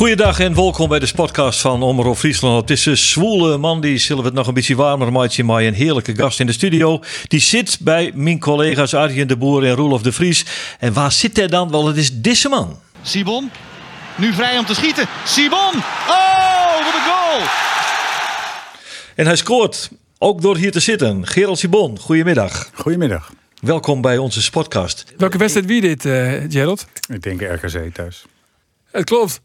Goeiedag en welkom bij de podcast van Omroep Friesland. Het is een zwoele man, die zullen we het nog een beetje warmer maken, maar een heerlijke gast in de studio. Die zit bij mijn collega's Arjen de Boer en Roelof de Vries. En waar zit hij dan? Wel, het is deze man. Sibon, nu vrij om te schieten. Sibon! Oh, wat een goal! En hij scoort, ook door hier te zitten. Gerald Sibon, goedemiddag. Goedemiddag. Welkom bij onze sportcast. Welke wedstrijd wie dit, eh Gerald? Ik denk RKC thuis. Het klopt.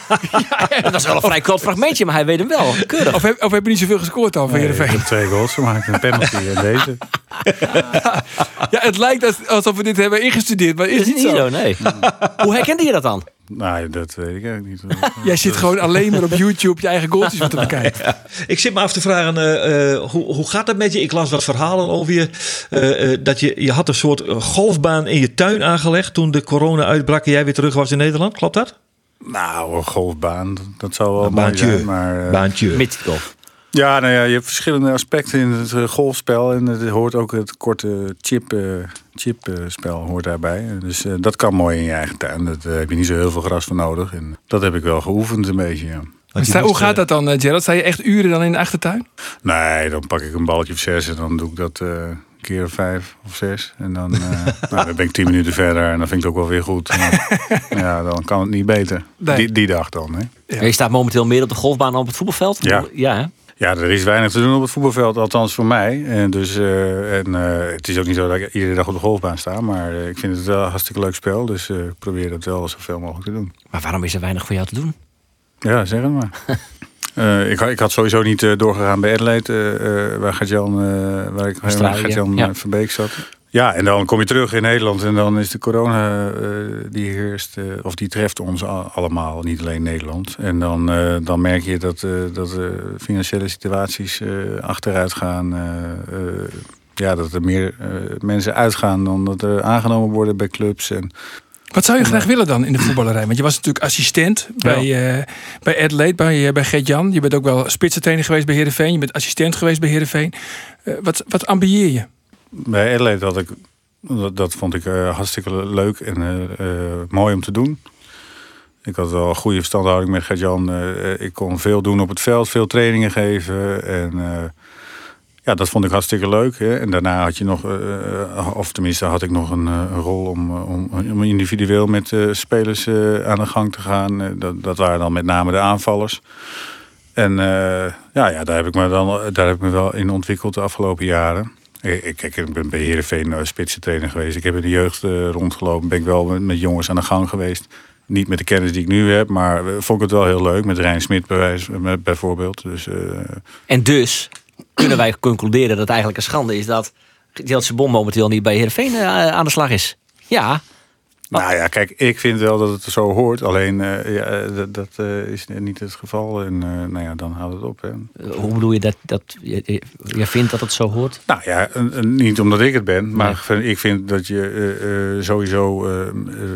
Dat is wel een vrij kort fragmentje, maar hij weet hem wel. Keurig. Of heb, of heb je niet zoveel gescoord dan van Nee, ik heb twee goals gemaakt, een penalty en deze. Ja, het lijkt als- alsof we dit hebben ingestudeerd, maar is Dat is niet niet zo. zo, nee. Hoe herkende je dat dan? Nou, dat weet ik eigenlijk niet. Jij zit gewoon alleen maar op YouTube je eigen goaltjes wat te bekijken. Ik zit me af te vragen, eh, eh, hoe, hoe gaat het met je? Ik las wat verhalen over je. eh, eh, dat je, je had een soort golfbaan in je tuin aangelegd toen de corona uitbrak en jij weer terug was in Nederland. Klopt dat? Nou, een golfbaan, dat zou wel Een mooi baantje. zijn. Maar, eh, Baantje. Midgolf. Ja, nou ja, je hebt verschillende aspecten in het eh, golfspel. En het hoort ook het korte chip, eh, chipspel hoort daarbij. Dus eh, dat kan mooi in je eigen tuin. Daar heb je niet zo heel veel gras voor nodig. En dat heb ik wel geoefend een beetje, ja. Sta- hoe gaat eh, dat dan, eh, Gerald? Sta je echt uren dan in de achtertuin? Nee, dan pak ik een balletje of zes en dan doe ik dat eh, een keer of vijf of zes. En dan, eh, nou, dan ben ik tien minuten verder en dan vind ik het ook wel weer goed. Maar, ja, dan kan het niet beter. Nee. Die, die dag dan, hè. Ja. Je staat momenteel meer op de golfbaan dan op het voetbalveld. Ja. ja hè? Ja, er is weinig te doen op het voetbalveld, althans voor mij. En, dus, eh, en eh, het is ook niet zo dat ik iedere dag op de golfbaan sta. Maar eh, ik vind het wel een hartstikke leuk spel. Dus ik probeer dat wel zoveel mogelijk te doen. Maar waarom is er weinig voor jou te doen? Ja, zeg het maar. Ik, had- ik had sowieso niet doorgegaan bij Adelaide, waar Gert-Jan waar ik Australië, Gert-Jan ja. Verbeek zat. Ja, en dan kom je terug in Nederland en dan is de corona eh, die heerst, eh, of die treft ons allemaal, niet alleen Nederland. En dan, eh, dan merk je dat, dat eh, financiële situaties achteruit gaan. ja, dat er meer mensen uitgaan dan dat er aangenomen worden bij clubs. En, Wat zou je graag willen dan in de voetballerij? Want je was natuurlijk assistent bij, eh bij Adelaide, bij, eh, bij Gert-Jan. Je bent ook wel spitsentrainer geweest bij Heerenveen. Je bent assistent geweest bij Heerenveen. Eh, wat, wat ambieer je? Bij Adelaide ik, dat, dat vond ik eh, hartstikke leuk en eh, eh, mooi om te doen. Ik had wel een goede verstandhouding met Gert-Jan. Ik kon veel doen op het veld, veel trainingen geven. En ja, dat vond ik hartstikke leuk. Hè. En daarna had je nog, of tenminste had ik nog een, rol om, om, om individueel met spelers aan de gang te gaan. Dat, dat waren dan met name de aanvallers. En ja, ja daar, heb ik me dan, daar heb ik me wel in ontwikkeld de afgelopen jaren. Ik, ik- ik ben bij Heerenveen uh, spitsentrainer geweest. Ik heb in de jeugd eh, rondgelopen. Ben ik wel met, jongens aan de gang geweest. Niet met de kennis die ik nu heb, maar eh, vond ik het wel heel leuk. Met Rijn Smit bijvoorbeeld. Dus eh, En dus kunnen wij concluderen dat het eigenlijk een schande is dat Gerald Sebon momenteel niet bij Heerenveen eh, aan de slag is. Ja, Nou ja, kijk, ik vind wel dat het zo hoort. Alleen, eh, ja, eh, dat, dat eh, is niet het geval. En eh, nou ja, dan houdt het op. Hè. hoe bedoel je dat, dat je, vindt dat het zo hoort? Nou ja, niet omdat ik het ben. Maar ik vind dat je sowieso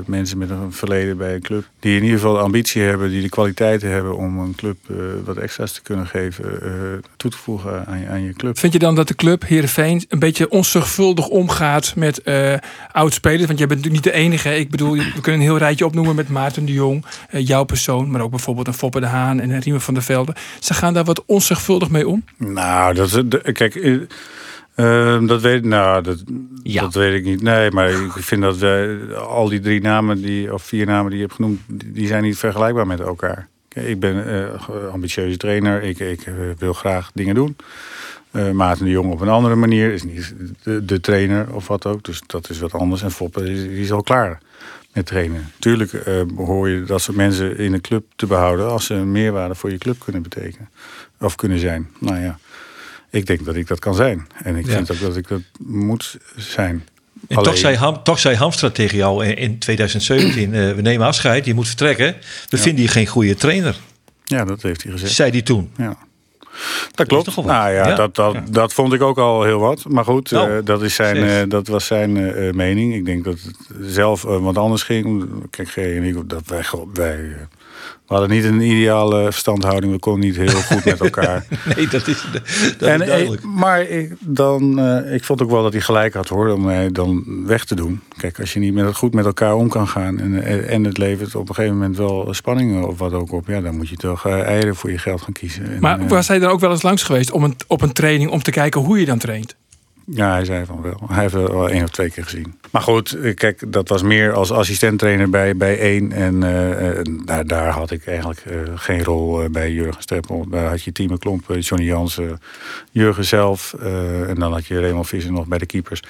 mensen met een verleden bij een club... die in ieder geval de ambitie hebben, die de kwaliteiten hebben... om een club wat extra's te kunnen geven, eh, toe te voegen aan je, aan je club. Vind je dan dat de club Heerenveen een beetje onzorgvuldig omgaat met eh oud-spelers? Want jij bent natuurlijk niet de enige. Ik bedoel, we kunnen een heel rijtje opnoemen met Maarten de Jong, eh, jouw persoon, maar ook bijvoorbeeld een Foppe de Haan en een Riemen van der Velde. Ze gaan daar wat onzorgvuldig mee om. Nou, dat, is- de- kijk, eh, eh, dat weet, nou, dat, Ja. dat weet ik niet. Nee, maar ik vind dat wij, al die drie namen, die, of vier namen die je hebt genoemd, die, zijn niet vergelijkbaar met elkaar. Ik ben eh, een ambitieuze trainer, ik, ik eh, wil graag dingen doen. Eh Maarten de Jong op een andere manier is niet de, de trainer of wat ook. Dus dat is wat anders. En Foppe is, die is al klaar met trainen. Tuurlijk eh, hoor je dat soort mensen in een club te behouden als ze een meerwaarde voor je club kunnen betekenen. Of kunnen zijn. Nou ja, ik denk dat ik dat kan zijn. En ik Ja. vind ook dat ik dat moet zijn. En Alleen- toch, zei Ham, toch zei Hamstra tegen jou in, in 2017: eh, we nemen afscheid, je moet vertrekken. We vinden je geen goede trainer, Ja, dat heeft hij gezegd. zei hij toen. Ja. Dat klopt. toch wel wat. nou ja, Ja. Dat, dat, dat vond ik ook al heel wat. Maar goed, Nou, eh, dat, is zijn, eh, dat was zijn eh, mening. Ik denk dat het zelf wat anders ging. Kijk, en ik, dat wij, wij we hadden niet een ideale verstandhouding. We konden niet heel goed met elkaar. Nee, dat is, dat en, is duidelijk. eh, maar ik, dan, eh, ik vond ook wel dat hij gelijk had hoor, om mij dan weg te doen. Kijk, als je niet met, goed met elkaar om kan gaan en, eh, en het levert op een gegeven moment wel spanningen of wat ook op, ja, dan moet je toch eh, eieren voor je geld gaan kiezen. En, Maar eh, was hij dan ook wel eens langs geweest om een, op een training om te kijken hoe je dan traint? Ja, hij zei van wel. Hij heeft wel één of twee keer gezien. Maar goed, eh, kijk, dat was meer als assistenttrainer bij, bij één. En eh, eh, daar, daar had ik eigenlijk geen rol bij Jurgen Streppel. Daar had je Timo Klomp, Johnny Jansen, Jurgen zelf. en dan had je Raymond Visser nog bij de keepers.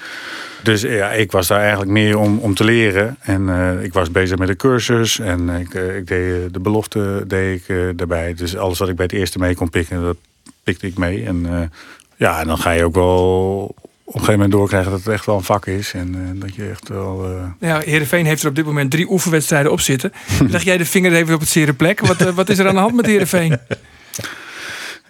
Dus ja, ik was daar eigenlijk meer om, om te leren. En ik was bezig met de cursus. En ik, ik deed de belofte deed ik, daarbij. Dus alles wat ik bij het eerste mee kon pikken, dat pikte ik mee. En ja, en dan ga je ook wel op een gegeven moment doorkrijgen dat het echt wel een vak is. En eh, dat je echt wel. eh, Ja, Heerenveen heeft er op dit moment drie oefenwedstrijden op zitten. Leg jij de vinger even op het zere plek. Wat, eh, wat is er aan de hand met Heerenveen?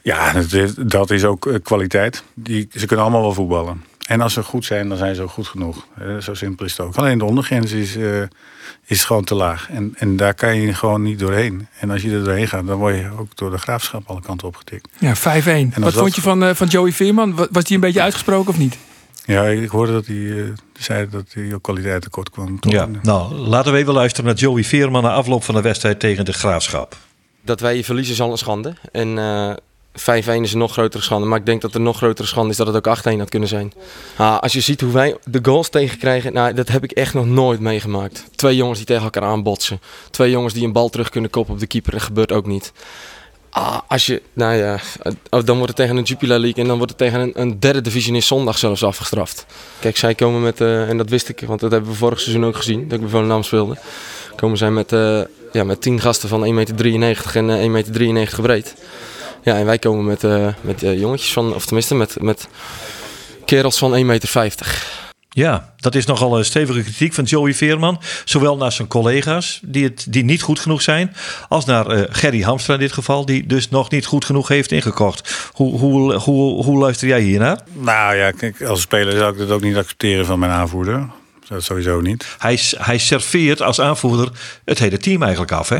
Ja, dat is, dat is ook kwaliteit. Die, ze kunnen allemaal wel voetballen. En als ze goed zijn, dan zijn ze ook goed genoeg. Eh, zo simpel is het ook. Alleen de ondergrens is, eh, is gewoon te laag. En, en daar kan je gewoon niet doorheen. En als je er doorheen gaat, dan word je ook door de graafschap alle kanten opgetikt. Ja, 5-1. Wat dat- vond je van, eh, van Joey Veerman? Wa- Was die een beetje uitgesproken of niet? Ja, ik hoorde dat hij eh, zei dat hij ook kwaliteit tekort kwam. Toch? Ja, nou, laten we even luisteren naar Joey Veerman na afloop van de wedstrijd tegen de Graafschap. Dat wij verliezen is al een schande. En eh 5-1 is een nog grotere schande. Maar ik denk dat er nog grotere schande is dat het ook 8-1 had kunnen zijn. Als je ziet hoe wij de goals tegenkrijgen, nou, dat heb ik echt nog nooit meegemaakt. Twee jongens die tegen elkaar aanbotsen. Twee jongens die een bal terug kunnen koppen op de keeper. Dat gebeurt ook niet. Ah, als je, nou ja, dan wordt het tegen een Jupiler League en dan wordt het tegen een, een derde divisionist zondag zelfs afgestraft. Kijk, zij komen met, eh, en dat wist ik, want dat hebben we vorig seizoen ook gezien, dat ik bij Volendam speelde. Komen zij met, eh, ja, met 10 gasten van 1,93 meter en eh, 1,93 meter breed. Ja, en wij komen met, eh, met eh, jongetjes van, of tenminste met, met kerels van 1,50 meter. Ja, dat is nogal een stevige kritiek van Joey Veerman. Zowel naar zijn collega's, die, het, die niet goed genoeg zijn, als naar eh, Gerry Hamstra in dit geval, die dus nog niet goed genoeg heeft ingekocht. Hoe, hoe, hoe, hoe luister jij hiernaar? Nou ja, kijk, als speler zou ik dat ook niet accepteren van mijn aanvoerder. Dat sowieso niet. Hij, hij serveert als aanvoerder het hele team eigenlijk af, hè?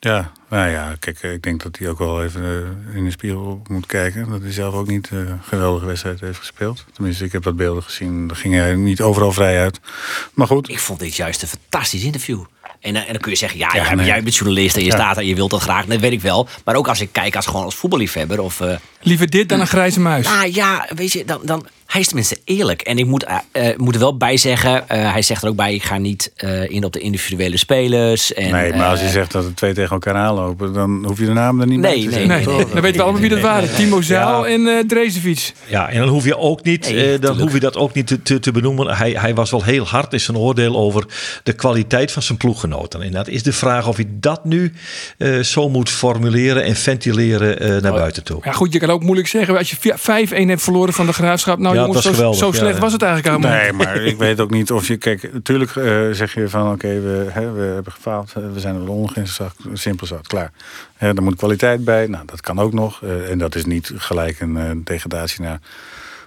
Ja, nou ja, kijk, ik denk dat hij ook wel even eh, in de spiegel moet kijken. Dat hij zelf ook niet eh, een geweldige wedstrijd heeft gespeeld. Tenminste, ik heb dat beelden gezien. Daar ging hij niet overal vrij uit. Maar goed, Ik vond dit juist een fantastisch interview. En, eh, en dan kun je zeggen, ja, Ja, jij, nee. jij bent journalist en je Ja. staat er, je wilt dat graag. Dat weet ik wel. Maar ook als ik kijk als gewoon als voetballiefhebber of... eh, Liever dit dan een grijze muis. nou ja, weet je, dan, dan, hij is tenminste eerlijk. En ik moet, eh, eh, moet er wel bij zeggen, eh, hij zegt er ook bij, ik ga niet eh, in op de individuele spelers. En, nee, maar als je zegt dat er twee tegen elkaar aanlopen, dan hoef je de naam er niet Nee, bij te nee, zeggen. Nee, toch? dan weten we allemaal wie dat waren. Timo Zaal Ja. en eh Drezefiets. Ja, en dan hoef je ook niet, Nee, eh, dan tuurlijk. hoef je dat ook niet te, te, te benoemen. Hij, hij was wel heel hard in zijn oordeel over de kwaliteit van zijn ploeggenoten. En dat is de vraag of hij dat nu eh, zo moet formuleren en ventileren eh, naar buiten toe. Ja, goed, je kan ook moeilijk zeggen. Als je 5-1 hebt verloren van de graafschap. Nou, Ja, jongens, zo, geweldig, zo ja, slecht ja. was het eigenlijk allemaal. Nee, maar ik weet ook niet of je... Kijk, natuurlijk eh, zeg je van... Oké, we, hè, we hebben gefaald. eh, We zijn er wel ondergrens. Simpel zat, klaar. Hè, er moet kwaliteit bij. Nou, dat kan ook nog. eh, en dat is niet gelijk een eh, degradatie naar,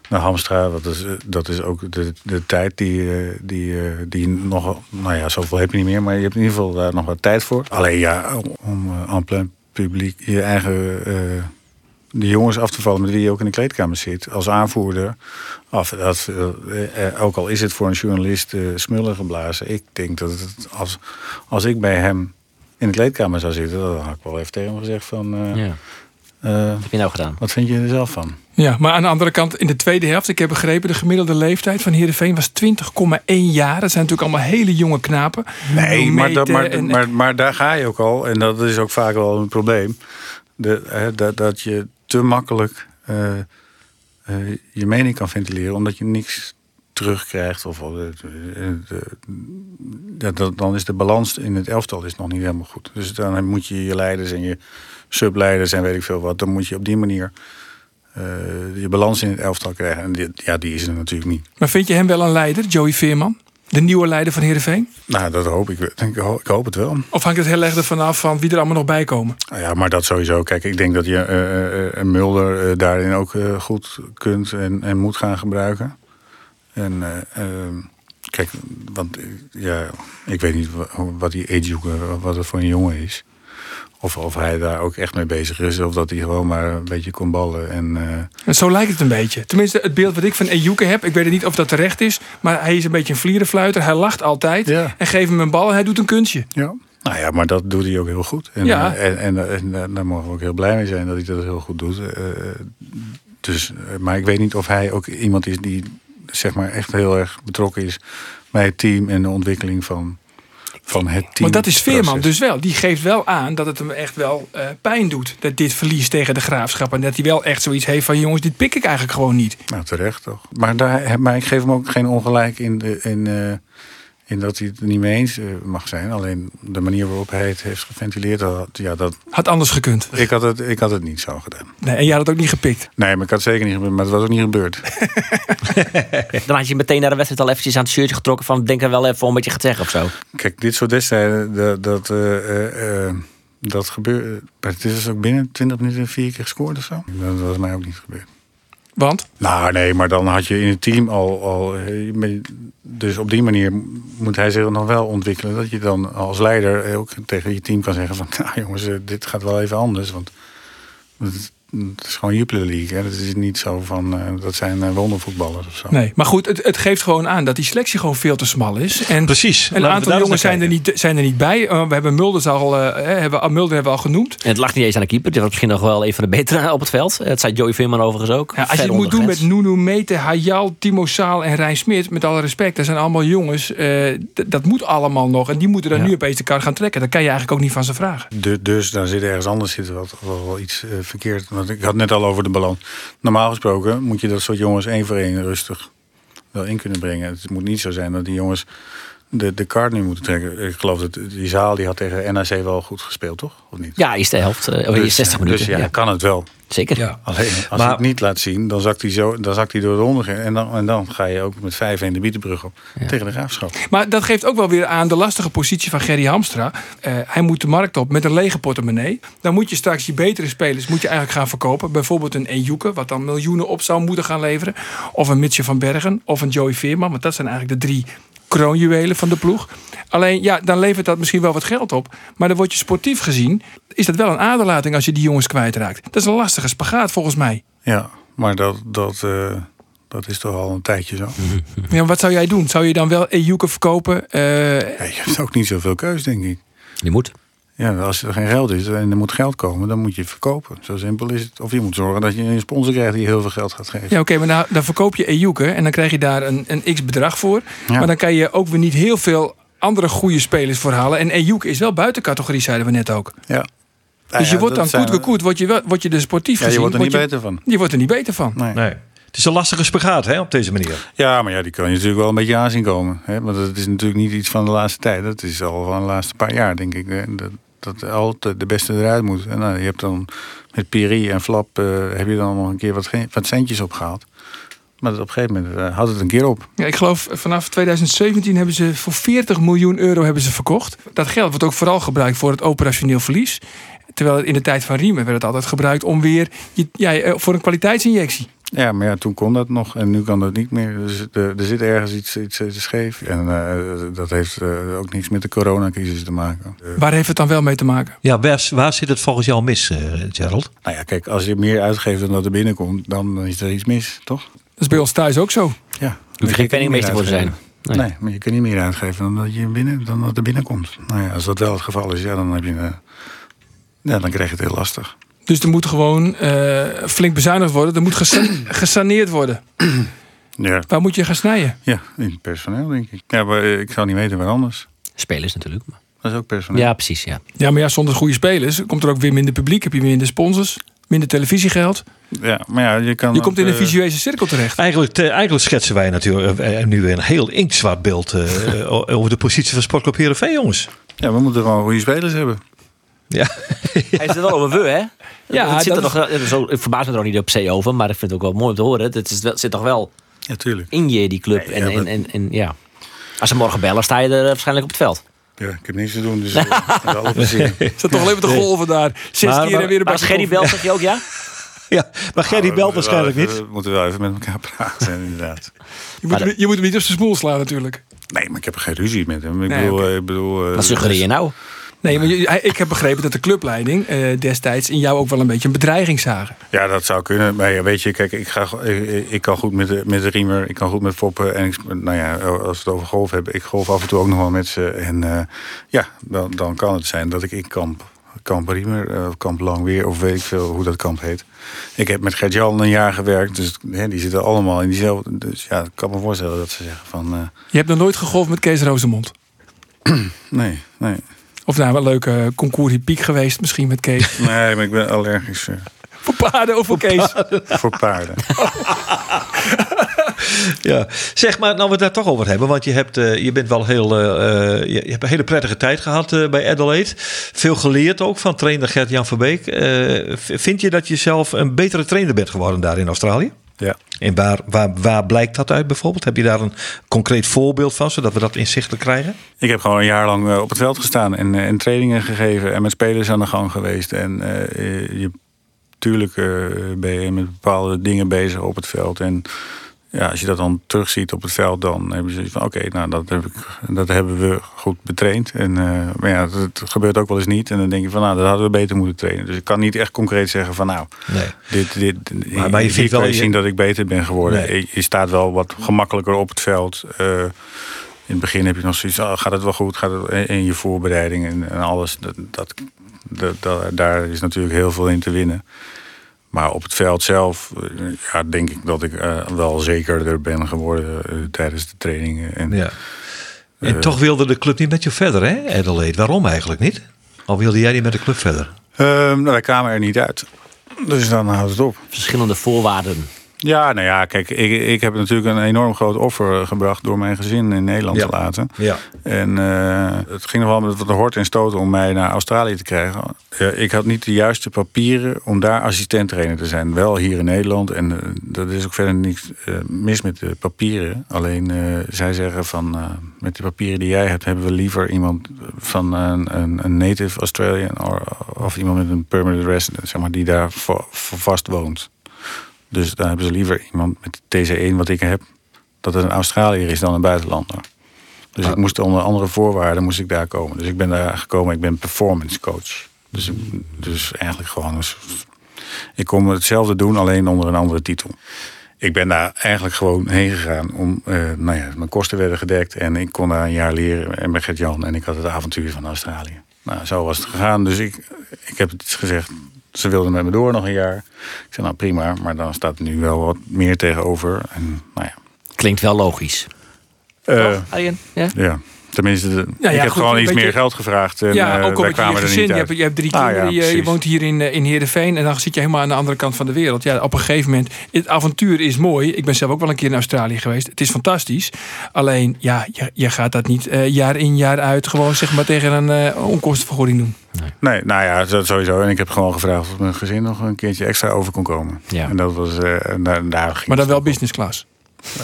naar Hamstra. Dat is, dat is ook de, de tijd die, eh, die, eh, die nog... Nou ja, zoveel heb je niet meer. Maar je hebt in ieder geval daar nog wat tijd voor. Alleen ja, om, om en plein publiek je eigen... eh, de jongens af te vallen met wie je ook in de kleedkamer zit. Als aanvoerder. Af, dat, eh, eh, ook al is het voor een journalist eh smullen geblazen. Ik denk dat het, als, als ik bij hem in de kleedkamer zou zitten... dan had ik wel even tegen hem gezegd van... eh, ja, eh, wat heb je nou gedaan? wat vind je er zelf van? Ja, maar aan de andere kant, in de tweede helft, ik heb begrepen, de gemiddelde leeftijd van Heerenveen was 20,1 jaar. Dat zijn natuurlijk allemaal hele jonge knapen. Nee, maar, dat, maar, en- maar, maar daar ga je ook al. En dat is ook vaak wel een probleem. De, hè, dat, dat je te makkelijk eh, eh, je mening kan ventileren... omdat je niks terugkrijgt. Of, dat- dan is de balans in het elftal is nog niet helemaal goed. Dus dan moet je je leiders en je subleiders en weet ik veel wat... dan moet je op die manier je balans in het elftal krijgen. En die, ja, die is er natuurlijk niet. Maar vind je hem wel een leider, Joey Veerman? De nieuwe leider van Heerenveen? Nou, dat hoop ik. Ik hoop, ik hoop het wel. Of hangt het heel erg ervan af van wie er allemaal nog bij komen? Nou Ja, maar dat sowieso. Kijk, ik denk dat je eh, eh, Mulder eh, daarin ook goed kunt en, en moet gaan gebruiken. En eh, ehm, kijk, want ja, ik weet niet wa- wat die Ejuke, wat het voor een jongen is. Of, of hij daar ook echt mee bezig is. Of dat hij gewoon maar een beetje kon ballen. En, eh, En zo lijkt het een beetje. Tenminste, het beeld wat ik van Ejuke heb, ik weet niet of dat terecht is, maar hij is een beetje een vlierenfluiter. Hij lacht altijd Ja. en geeft hem een bal en hij doet een kunstje. ja. Nou ja, maar dat doet hij ook heel goed. En, Ja. eh, en, en, en, eh, daar mogen we ook heel blij mee zijn dat hij dat heel goed doet. Dus, maar ik weet niet of hij ook iemand is die zeg maar, echt heel erg betrokken is bij het team en de ontwikkeling van, van het team. Maar dat is Veerman dus wel. Die geeft wel aan dat het hem echt wel eh, pijn doet. Dat dit verlies tegen de graafschap. En dat hij wel echt zoiets heeft van jongens, dit pik ik eigenlijk gewoon niet. Nou, terecht toch. Maar, daar, maar ik geef hem ook geen ongelijk in, de, in, eh, in dat hij het niet mee eens eh, mag zijn. Alleen de manier waarop hij het heeft geventileerd, dat, ja, dat, Had anders gekund. ik, had het, ik had het niet zo gedaan. Nee, en jij had het ook niet gepikt. Nee, maar ik had het zeker niet maar het was ook niet gebeurd. Dan had je meteen naar de wedstrijd al eventjes aan het shirtje getrokken van denk er wel even om wat je gaat zeggen of zo. Kijk, dit soort wedstrijden, dat, dat, eh, eh, eh, dat gebeurt. Het is dus ook binnen 20 minuten vier keer gescoord of zo. Dat was mij ook niet gebeurd. Want? Nou, nee, maar dan had je in het team al. al eh, dus op die manier moet hij zich nog wel ontwikkelen. Dat je dan als leider ook tegen je team kan zeggen: van nou jongens, eh, dit gaat wel even anders. Want het, is gewoon Jupiler League. Hè. Het is niet zo van eh, dat zijn eh, wondervoetballers of zo. Nee, maar goed, het, het geeft gewoon aan dat die selectie gewoon veel te smal is. En Precies. een aantal jongens zijn er, niet, zijn er niet bij. Uh, we hebben Mulders al, uh, hebben, Mulder hebben we al genoemd. En het lag niet eens aan de keeper. Die was misschien nog wel een van de betere op het veld. Het zei Joey Veerman overigens ook. Ja, als je het moet doen met. Nuno Mete, Hayal, Timo Saal en Rijn Smit, met alle respect, dat zijn allemaal jongens. eh, dat moet allemaal nog. En die moeten dan Ja. nu opeens de kar gaan trekken. Dat kan je eigenlijk ook niet van ze vragen. Du- dus dan zit ergens anders zit wel, wel, wel iets eh, verkeerd. Ik had net al over de balans. Normaal gesproken moet je dat soort jongens één voor één rustig wel in kunnen brengen. Het moet niet zo zijn dat die jongens de, de kaart nu moeten trekken. Ik geloof dat die zaal die had tegen NAC wel goed gespeeld, toch? Of niet? Ja, eerste helft. eh, of Dus, 60 minuten. Dus ja, ja. kan het wel. Zeker. Ja. Alleen als Maar- hij het niet laat zien, dan zakt hij, zo, dan zakt hij door de ronde. En dan, en dan ga je ook met 5 in de bietenbrug op tegen de graafschap. Maar dat geeft ook wel weer aan de lastige positie van Gerry Hamstra. Eh, hij moet de markt op met een lege portemonnee. Dan moet je straks je betere spelers moet je eigenlijk gaan verkopen. Bijvoorbeeld een Ejuke, wat dan miljoenen op zou moeten gaan leveren. Of een Mitje van Bergen. Of een Joey Veerman. Want dat zijn eigenlijk de drie kroonjuwelen van de ploeg. Alleen, ja, dan levert dat misschien wel wat geld op. Maar dan word je sportief gezien, is dat wel een aderlating als je die jongens kwijtraakt. Dat is een lastige spagaat volgens mij. Ja, maar dat, dat, eh, dat is toch al een tijdje zo. Ja, wat zou jij doen? Zou je dan wel Ejuke verkopen? Eh, Ja, je hebt ook niet zoveel keus, denk ik. Die moet. Ja, als er geen geld is en er moet geld komen, dan moet je verkopen. Zo simpel is het. Of je moet zorgen dat je een sponsor krijgt die heel veel geld gaat geven. Ja, oké, maar nou, dan verkoop je Ejuke en dan krijg je daar een, een x-bedrag voor. Ja. Maar dan kan je ook weer niet heel veel andere goede spelers voor halen. En Ejuke is wel buiten categorie, zeiden we net ook. Ja. Dus je wordt dan koet gekoet, word je, wel, word je er sportief Ja, je gezien. wordt er niet je, beter van. je wordt er niet beter van. Nee. Nee. Het is een lastige spagaat hè, op deze manier. Ja, maar ja, die kan je natuurlijk wel een beetje aanzien komen. Hè? Want het is natuurlijk niet iets van de laatste tijd. Dat is al van de laatste paar jaar, denk ik. hè. Dat, dat altijd de beste eruit moet. En nou, je hebt dan met Piri en Flap eh, heb je dan nog een keer wat, wat centjes opgehaald. Maar op een gegeven moment eh, had het een keer op. Ja, ik geloof vanaf 2017 hebben ze voor 40 miljoen euro hebben ze verkocht. Dat geld wordt ook vooral gebruikt voor het operationeel verlies. Terwijl in de tijd van Riemen werd het altijd gebruikt om weer eh, voor een kwaliteitsinjectie. Ja, maar ja, toen kon dat nog en nu kan dat niet meer. Dus er, er zit ergens iets, iets, iets scheef. En eh, dat heeft eh, ook niks met de coronacrisis te maken. Eh, Waar heeft het dan wel mee te maken? Ja, waar, waar zit het volgens jou mis, Gerald? nou ja, kijk, als je meer uitgeeft dan dat er binnenkomt, dan is er iets mis, toch? Dat is bij ons thuis ook zo. Ja. Hoef je geen penningmeester voor te zijn. Nee. Nee. maar je kunt niet meer uitgeven dan dat, je binnen, dan dat er binnenkomt. Nou ja, als dat wel het geval is, ja, dan heb je... ja, dan krijg je het heel lastig. Dus er moet gewoon eh, flink bezuinigd worden. Er moet gesa- gesaneerd worden. Ja, Waar moet je gaan snijden? ja, in personeel denk ik. Ja, maar eh, ik zou niet weten waar anders. Spelers natuurlijk. maar- Dat is ook personeel. Ja, precies. Ja. Ja, maar ja, zonder goede spelers komt er ook weer minder publiek. Heb je minder sponsors, minder televisiegeld. Ja, maar ja, je kan... Je komt in een eh, visueuze cirkel terecht. Eigenlijk, te- eigenlijk schetsen wij natuurlijk nu weer een heel inktzwart beeld eh, over de positie van Sportclub Heerenveen, jongens. Ja, we moeten gewoon goede spelers hebben. Ja. Hij is er wel over we, hè? Ja, het zit er nog, zo, ik verbaas me er ook niet op C over, maar ik vind het ook wel mooi om te horen. Het is wel, zit toch wel Ja, tuurlijk. in je, die club. Nee, en, ja, en, maar- en, en ja. Als ze morgen bellen, sta je er waarschijnlijk op het veld. Ja, ik heb niks te doen, dus eh, alle plezier. Zat toch wel even te golven daar. Zes Maar- keer en weer een Maar als Gerry belt, zeg je ook ja? Ja, maar Gerry belt waarschijnlijk niet. We moeten wel even met elkaar praten, inderdaad. Je moet, Maar hem- je moet hem niet op zijn smoel slaan natuurlijk. Nee, maar ik heb geen ruzie met hem. Ik Nee, bedoel, eh, ik bedoel eh, Wat suggereer je nou? Nee, maar ik heb begrepen dat de clubleiding eh, destijds in jou ook wel een beetje een bedreiging zagen. Ja, dat zou kunnen. Maar ja, weet je, kijk, ik, ga, ik, ik kan goed met de, met de riemer. Ik kan goed met foppen. En ik, nou ja, als we het over golf hebben. Ik golf af en toe ook nog wel met ze. En eh, ja, dan, dan kan het zijn dat ik in kamp, kamp riemer, eh, kamp lang weer, of weet ik veel hoe dat kamp heet. Ik heb met Gert-Jan een jaar gewerkt. Dus hè, die zitten allemaal in diezelfde. Dus ja, ik kan me voorstellen dat ze zeggen van... Je hebt nog nooit gegolfd met Kees Rosemond. nee, nee. Of nou, wel een leuke concours Piek geweest misschien met Kees. Nee, maar ik ben allergisch eh, voor paarden of voor Kees? voor paarden. Ja. Zeg maar, nou we het daar toch over hebben. Want je, hebt, eh, je bent wel heel. eh, eh, je, hebt een hele prettige tijd gehad eh, bij Adelaide. Veel geleerd ook van trainer Gert-Jan Verbeek. Eh, vind je dat je zelf een betere trainer bent geworden daar in Australië? Ja. En waar, waar, waar blijkt dat uit bijvoorbeeld? Heb je daar een concreet voorbeeld van, zodat we dat inzichtelijk krijgen? Ik heb gewoon een jaar lang eh, op het veld gestaan en, eh, en trainingen gegeven en met spelers aan de gang geweest. En eh, je, tuurlijk ben je met bepaalde dingen bezig op het veld. En ja, als je dat dan terugziet op het veld, dan hebben ze zoiets van: oké, nou dat, heb ik, dat hebben we goed betraind. En, eh, maar ja, het gebeurt ook wel eens niet. En dan denk je van: nou, dat hadden we beter moeten trainen. Dus ik kan niet echt concreet zeggen van: nou, Nee. dit, dit, Maar- maar je vindt wel- je zien dat ik beter ben geworden. Nee. Je, staat wel wat gemakkelijker op het veld. Eh, in het begin heb je nog zoiets, oh, gaat het wel goed? Gaat het, en, en je voorbereiding en, en alles. Dat, dat, dat, dat- daar is natuurlijk heel veel in te winnen. Maar op het veld zelf eh, ja, denk ik dat ik eh, wel zekerder ben geworden eh, tijdens de trainingen. En, Ja. En toch wilde de club niet met je verder, hè, Adelaide? Waarom eigenlijk niet? Al wilde jij niet met de club verder? Ehm, nou, wij kwamen er niet uit. Dus dan houdt het op. Verschillende voorwaarden. Ja, nou ja, kijk, ik, ik heb natuurlijk een enorm groot offer gebracht door mijn gezin in Nederland Ja. te laten. Ja. En eh, het ging nog wel met wat hort en stoot om mij naar Australië te krijgen. Ja, ik had niet de juiste papieren om daar assistent-trainer te zijn. Wel hier in Nederland. En eh, dat is ook verder niks eh, mis met de papieren. Alleen eh, zij zeggen van eh, met de papieren die jij hebt, hebben we liever iemand van een, een, een native Australian or- of iemand met een permanent resident, zeg maar, die daar voor, voor vast woont. Dus daar hebben ze liever iemand met TC1 wat ik heb, dat het een Australiër is dan een buitenlander. Dus ik moest onder andere voorwaarden moest ik daar komen. Dus ik ben daar gekomen, ik ben performance coach. Dus, dus eigenlijk gewoon... soort- Ik kon hetzelfde doen, alleen onder een andere titel. Ik ben daar eigenlijk gewoon heen gegaan. Om, eh, nou ja, mijn kosten werden gedekt en ik kon daar een jaar leren. En met Gert-Jan en ik had het avontuur van Australië. Nou, zo was het gegaan. Dus ik, ik heb het gezegd, ze wilden met me door nog een jaar. Ik zei, nou prima, maar dan staat er nu wel wat meer tegenover. En nou ja, Klinkt wel logisch. Eh, Arjen? Ja? ja. Tenminste, de- ja, ik heb goed, gewoon iets beetje- meer geld gevraagd. En, ja, eh, ook al met je kwamen gezin. niet Je hebt, je hebt drie Ah, ja, kinderen. je, woont hier in, eh, in Heerenveen. En dan zit je helemaal aan de andere kant van de wereld. Ja, op een gegeven moment. Het avontuur is mooi. Ik ben zelf ook wel een keer in Australië geweest. Het is fantastisch. Alleen, ja, je, je gaat dat niet eh, jaar in jaar uit. Gewoon zeg maar tegen een eh, onkostenvergoeding doen. Nee, nou ja, dat sowieso. En ik heb gewoon gevraagd of mijn gezin nog een keertje extra over kon komen. Ja. En dat was, eh, en daar, daar ging Maar dan wel business class.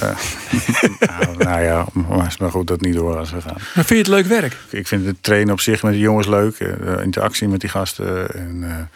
Nou, nou ja, maar is maar goed dat niet door als we gaan. Maar vind je het leuk werk? Ik vind het trainen op zich met die jongens leuk. eh, De interactie met die gasten. En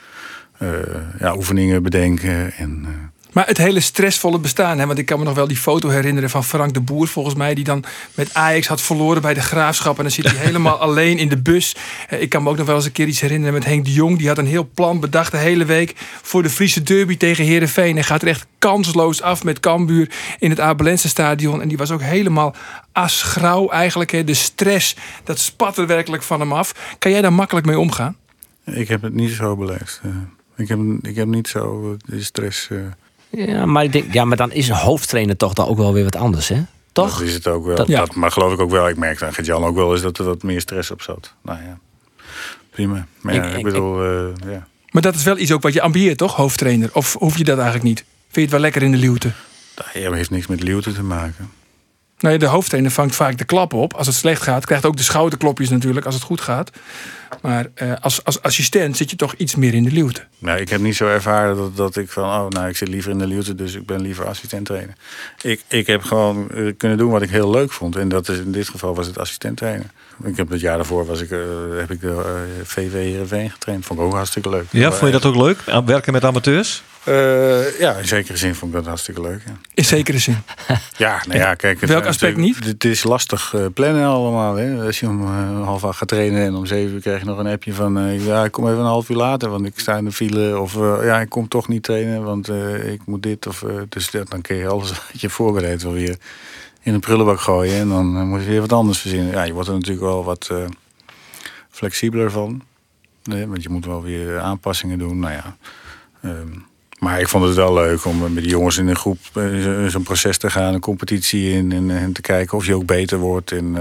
eh, eh, ja, oefeningen bedenken. En, eh, Maar het hele stressvolle bestaan. Hè? Want ik kan me nog wel die foto herinneren van Frank de Boer, volgens mij. Die dan met Ajax had verloren bij de graafschap. En dan zit hij helemaal alleen in de bus. Eh, Ik kan me ook nog wel eens een keer iets herinneren met Henk de Jong. Die had een heel plan bedacht de hele week voor de Friese derby tegen Herenveen. En gaat er echt kansloos af met Cambuur in het Abelense stadion. En die was ook helemaal asgrauw eigenlijk. Hè? De stress, dat spat er werkelijk van hem af. Kan jij daar makkelijk mee omgaan? ik heb het niet zo beleefd. eh. ik, heb, ik heb niet zo eh, de stress. Ja, maar ik denk, ja, maar dan is een hoofdtrainer toch dan ook wel weer wat anders, hè? Toch? Dat is het ook wel. Dat- Ja. Dat, maar geloof ik ook wel. Ik merkte aan Gert-Jan ook wel eens dat er wat meer stress op zat. Nou ja, prima. Maar ja, Ik- ik, ik- bedoel, eh, ja. Maar dat is wel iets ook wat je ambieert, toch? Hoofdtrainer. Of hoef je dat eigenlijk niet? Vind je het wel lekker in de luwte? Dat heeft niks met luwte te maken. Nee, de hoofdtrainer vangt vaak de klap op. Als het slecht gaat, krijgt ook de schouderklopjes natuurlijk als het goed gaat. Maar eh, als, als assistent zit je toch iets meer in de luwte. Nou, ik heb niet zo ervaren dat, dat ik van, oh, nou, ik zit liever in de luwte, dus ik ben liever assistent trainer. Ik, ik heb gewoon eh, kunnen doen wat ik heel leuk vond. En dat is in dit geval was het assistent trainer. Ik heb het jaar daarvoor was ik, eh, heb ik de eh, VV Heerenveen getraind. Vond ik ook hartstikke leuk. Ja, vond je dat ook leuk? Werken met amateurs? Eh, ja, in zekere zin vond ik dat hartstikke leuk. Ja, In zekere zin. ja, nou ja kijk. het- Welk aspect het- niet? Het is lastig eh, plannen allemaal. Hè? Als je om eh, half acht gaat trainen en om zeven uur krijg je nog een appje van... ja, ik kom even een half uur later, want ik sta in de file. Of ja, ik kom toch niet trainen, want ik moet dit. Of, dus dat, dan kun je alles wat je voorbereid wel weer in een prullenbak gooien. En dan moet je weer wat anders verzinnen. Ja, je wordt er natuurlijk wel wat flexibeler van. Nee, want je moet wel weer aanpassingen doen. Nou ja... ehm, maar ik vond het wel leuk om met die jongens in een groep eh, zo- zo'n proces te gaan, een competitie in en, en te kijken of je ook beter wordt. En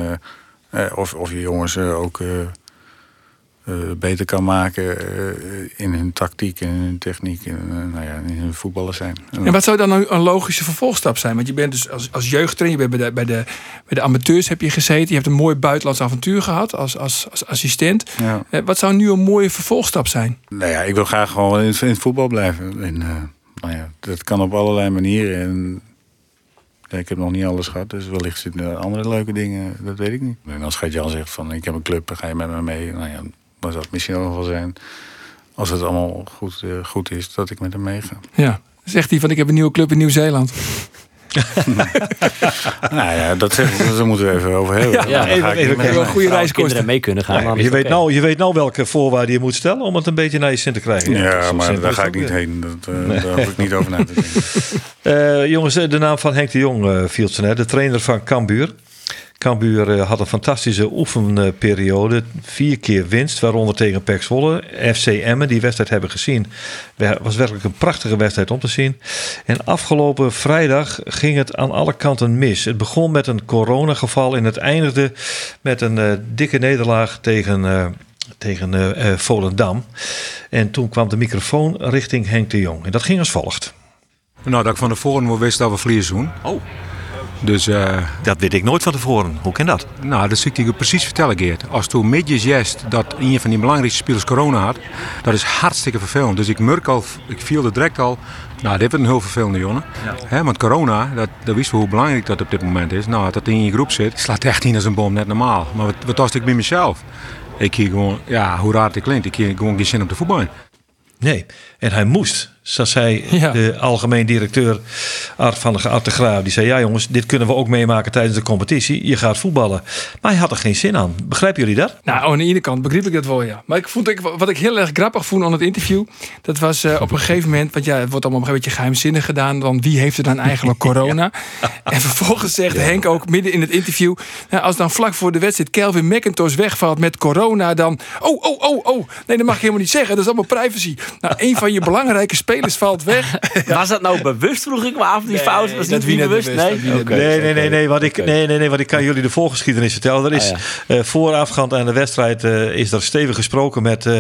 eh, eh, of, of je jongens ook eh, beter kan maken eh, in hun tactiek en in hun techniek en eh, nou ja, in hun voetballen zijn. En wat zou dan nou een logische vervolgstap zijn? Want je bent dus als, als jeugdtrainer, je bent bij de, bij, de, bij de amateurs heb je gezeten. Je hebt een mooi buitenlands avontuur gehad als, als, als assistent. Ja. Wat zou nu een mooie vervolgstap zijn? Nou ja, ik wil graag gewoon in, het- in het voetbal blijven. En, nou ja, dat kan op allerlei manieren. En ik heb nog niet alles gehad, dus wellicht zitten er andere leuke dingen, dat weet ik niet. En als Gert-Jan zegt van ik heb een club, dan ga je met me mee. Nou ja, dan zou het misschien ook nog wel zijn, als het allemaal goed, eh, goed is, dat ik met hem meega. Ja. Zegt hij van ik heb een nieuwe club in Nieuw-Zeeland. nou ja, dat zeg ik, daar moeten we even over hebben. Ja, ga even- ik even hem Een goede reiskosten. kinderen mee kunnen gaan. je, weet nou, je weet nou welke voorwaarden je moet stellen om het een beetje naar je zin te krijgen. Ja, maar daar ga ik niet weer. heen. Dat, eh, Daar hoef ik niet over na te denken. Eh, jongens, de naam van Henk de Jong eh, viel net. De trainer van Cambuur. Cambuur eh, had een fantastische oefenperiode. Vier keer winst, waaronder tegen PEC Zwolle. FC Emmen, die wedstrijd hebben gezien. Het was werkelijk een prachtige wedstrijd om te zien. En afgelopen vrijdag ging het aan alle kanten mis. Het begon met een coronageval en het eindigde met een eh, dikke nederlaag tegen... eh, tegen Volendam. En toen kwam de microfoon richting Henk de Jong. En dat ging als volgt. Nou, dat ik van tevoren wist dat we verliezen doen. Oh. Dus, eh, Dat weet ik nooit van tevoren. Hoe kan dat? nou, dat zie ik je precies vertellen, Geert. Als toen midjes jest dat een van die belangrijkste spelers corona had, dat is hartstikke vervelend. Dus ik merk al, ik viel er direct al, nou, dit wordt een heel vervelende jongen. Hè, want corona, dat, dat wisten we hoe belangrijk dat op dit moment is. Nou, dat in je groep zit, slaat echt niet als een bom, net normaal. Maar wat, wat was ik bij mezelf? Ik hier gewoon, ja, hoe raar het klinkt, ik hier gewoon geen zin op de voetbal. Nee, en hij moest. Zo zei Ja. de algemeen directeur Art van de, Art de Graaf. Die zei, ja jongens, dit kunnen we ook meemaken tijdens de competitie. Je gaat voetballen. Maar hij had er geen zin aan. Begrijpen jullie dat? Nou, aan de ene kant begreep ik dat wel, ja. Maar ik vond, ik, wat ik heel erg grappig vond aan het interview... dat was eh, op een gegeven moment... want ja, het wordt allemaal een beetje geheimzinnig gedaan... dan wie heeft er dan eigenlijk corona? En vervolgens zegt Henk ook midden in het interview... Nou, als dan vlak voor de wedstrijd Kelvin McIntosh wegvalt met corona... dan... Oh, oh, oh, oh. Nee, dat mag je helemaal niet zeggen. Dat is allemaal privacy. Nou, een van je belangrijke spelers valt weg. Was dat nou bewust, vroeg ik me af, die fout? Was dat niet bewust? Nee? Nee, nee, nee, nee, wat ik, nee, nee, nee, wat ik kan jullie de voorgeschiedenis vertellen. Er is Ah, eh, voorafgaand aan de wedstrijd eh, is er stevig gesproken met, eh,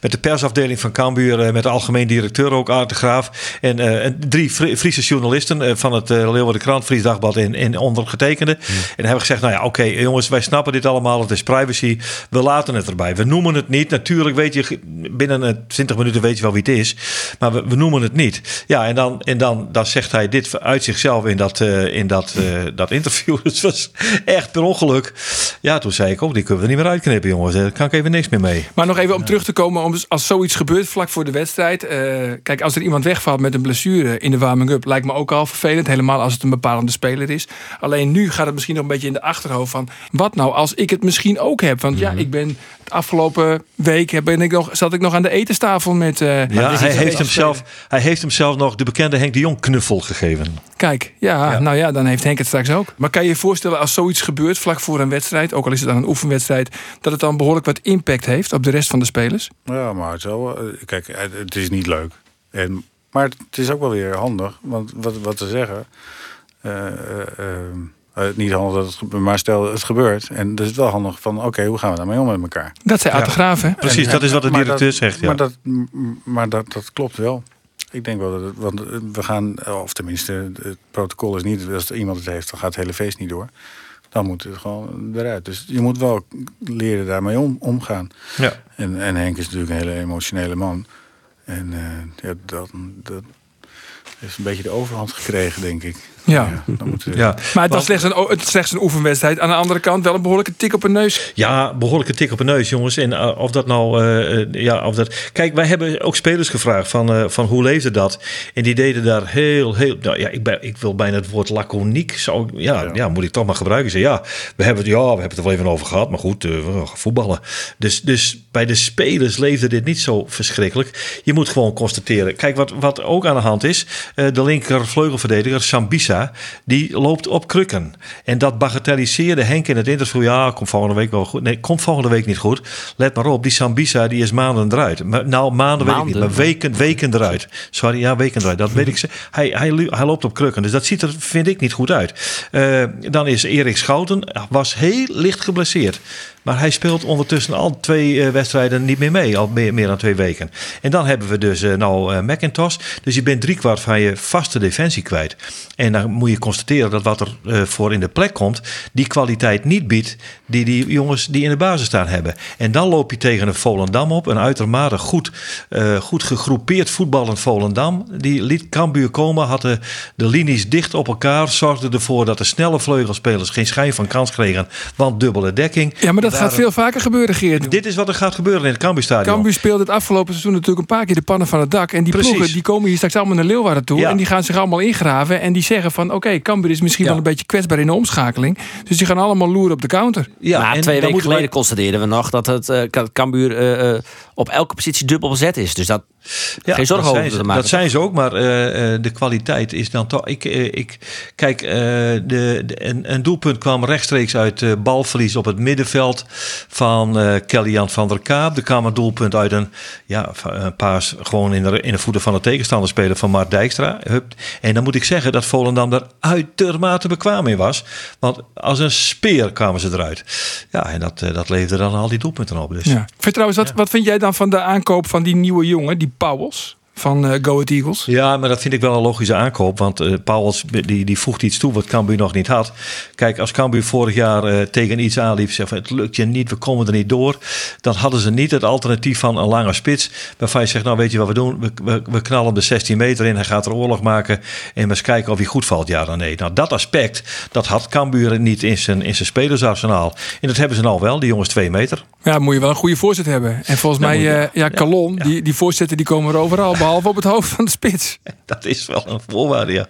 met de persafdeling van Cambuur, eh, met de algemeen directeur ook, Aart de Graaf. En, eh, en drie Fri- Friese journalisten eh, van het uh, Leeuwarden Krant, Fries Dagblad en, en ondergetekende. En hebben gezegd, nou ja, oké jongens, wij snappen dit allemaal, het is privacy. We laten het erbij. We noemen het niet. Natuurlijk weet je, binnen eh, 20 minuten weet je wel wie het is. Maar we, we noemen het niet. Ja, en dan, en dan, dan zegt hij dit uit zichzelf in dat, eh, in dat, eh, dat interview. Het was echt per ongeluk. Ja, toen zei ik ook, die kunnen we er niet meer uitknippen, jongens. Daar kan ik even niks meer mee. Maar nog even om terug te komen, om, als zoiets gebeurt vlak voor de wedstrijd. eh, kijk, als er iemand wegvalt met een blessure in de warming-up, lijkt me ook al vervelend. Helemaal als het een bepalende speler is. Alleen nu gaat het misschien nog een beetje in de achterhoofd van, wat nou als ik het misschien ook heb? Want ja, ik ben afgelopen week ben ik nog, zat ik nog aan de etenstafel met. eh, Ja, hij heeft, hem speler. zelf, hij heeft hem zelf nog de bekende Henk de Jong knuffel gegeven. Kijk, ja, Ja. nou ja, dan heeft Henk het straks ook. Maar kan je je voorstellen als zoiets gebeurt vlak voor een wedstrijd, ook al is het dan een oefenwedstrijd, dat het dan behoorlijk wat impact heeft op de rest van de spelers? Ja, maar het, wel- eh, kijk, het is niet leuk. En, maar het is ook wel weer handig. Want wat, wat te zeggen. eh, eh, eh, eh, niet handig dat het gebeurt, maar stel het gebeurt. En dan is het wel handig van, oké, hoe gaan we daarmee om met elkaar? Dat zei Ja. Hè? Precies, En- dat is wat de maar directeur dat- zegt. Ja. Maar, dat, maar dat, dat klopt wel. Ik denk wel dat het, want we gaan, of tenminste, het protocol is niet, als iemand het heeft, dan gaat het hele feest niet door. Dan moet het gewoon eruit. Dus je moet wel leren daarmee om, omgaan. Ja. En, en Henk is natuurlijk een hele emotionele man. En eh, ja, dat, dat heeft een beetje de overhand gekregen, denk ik. Ja. dan moet, Ja, Maar het was slechts een, het slechts een oefenwedstrijd. Aan de andere kant wel een behoorlijke tik op een neus. Ja, behoorlijke tik op de neus, jongens. En eh, of dat nou, eh, eh, ja, of dat. Kijk, wij hebben ook spelers gevraagd van, eh, van hoe leefde dat? En die deden daar heel, heel. Nou, ja, ik, ben, ik wil bijna het woord laconiek. Zou, ja, ja. moet ik toch maar gebruiken. Ze, ja, we hebben, het, ja, we hebben het er wel even over gehad, maar goed, eh, we gaan voetballen. Dus, dus bij de spelers leefde dit niet zo verschrikkelijk. Je moet gewoon constateren. Kijk, wat, wat ook aan de hand is, eh, de linker vleugelverdediger Sambisa, die loopt op krukken. En dat bagatelliseerde Henk in het interview. Ja, komt volgende week wel goed. Nee, komt volgende week niet goed. Let maar op, die Sambisa die is maanden eruit. Maar, nou, maanden, weet ik niet, maar weken, weken eruit. Sorry, ja, weken eruit. Dat weet ik. ze- Hij, hij, hij loopt op krukken, dus dat ziet er, vind ik, niet goed uit. Eh, dan is Erik Schouten, was heel licht geblesseerd. Maar hij speelt ondertussen al twee eh, wedstrijden niet meer mee, al meer, dan twee weken. En dan hebben we dus eh, nou eh, McIntosh. Dus je bent driekwart van je vaste defensie kwijt. En dan moet je constateren dat wat er voor in de plek komt, die kwaliteit niet biedt die die jongens die in de basis staan hebben. En dan loop je tegen een Volendam op, een uitermate goed, goed gegroepeerd voetballend Volendam. Die liet Cambuur komen, had de, de linies dicht op elkaar, zorgde ervoor dat de snelle vleugelspelers geen schijn van kans kregen, want dubbele dekking. Ja, maar dat Daarom- gaat veel vaker gebeuren, Geert. Dit is wat er gaat gebeuren in het Cambuurstadion. Cambuur speelde het afgelopen seizoen natuurlijk een paar keer de pannen van het dak. En die Precies. ploegen die komen hier straks allemaal naar Leeuwarden toe. Ja. En die gaan zich allemaal ingraven. En die zeggen van oké, Cambuur is misschien Ja. wel een beetje kwetsbaar in de omschakeling. Dus die gaan allemaal loeren op de counter. Ja, maar en twee weken geleden wij- constateerden we nog dat het uh, Cambuur eh, eh, op elke positie dubbel bezet is. Dus dat Ja, geen zorgen dat over zijn, te ze, maken. dat zijn ze ook, maar eh, eh, de kwaliteit is dan toch. Ik, eh, ik, kijk, eh, de, de- een, een doelpunt kwam rechtstreeks uit eh, balverlies op het middenveld van eh Kelly-Jan van der Kaap. Er kwam een doelpunt uit een, ja, een paas gewoon in de, in de voeten van de tegenstander spelen van Mart Dijkstra. Hup. En dan moet ik zeggen dat Volendam er uitermate bekwaam in was. Want als een speer kwamen ze eruit. Ja, en dat, dat leverde dan al die doelpunten op. Dus. Ja. Vind trouwens, wat, wat vind jij dan van de aankoop van die nieuwe jongen, die Pauwels van Go Ahead Eagles? Ja, maar dat vind ik wel een logische aankoop. Want eh Pauwels die, die voegt iets toe wat Cambuur nog niet had. Kijk, als Cambuur vorig jaar eh, tegen iets aanliep... zegt van, het lukt je niet, we komen er niet door... dan hadden ze niet het alternatief van een lange spits... waarvan je zegt, nou weet je wat we doen? We, we, we knallen de 16 meter in, hij gaat er oorlog maken... en we eens kijken of hij goed valt, ja dan nee. Nou, dat aspect, dat had Cambuur niet in zijn, in zijn spelersarsenaal. En dat hebben ze nou wel, die jongens 2 meter. Ja, moet je wel een goede voorzet hebben. En volgens mij, je. ja, Calon, ja. Die, die voorzetten die komen er overal, behalve op het hoofd van de spits. Dat is wel een voorwaarde, ja.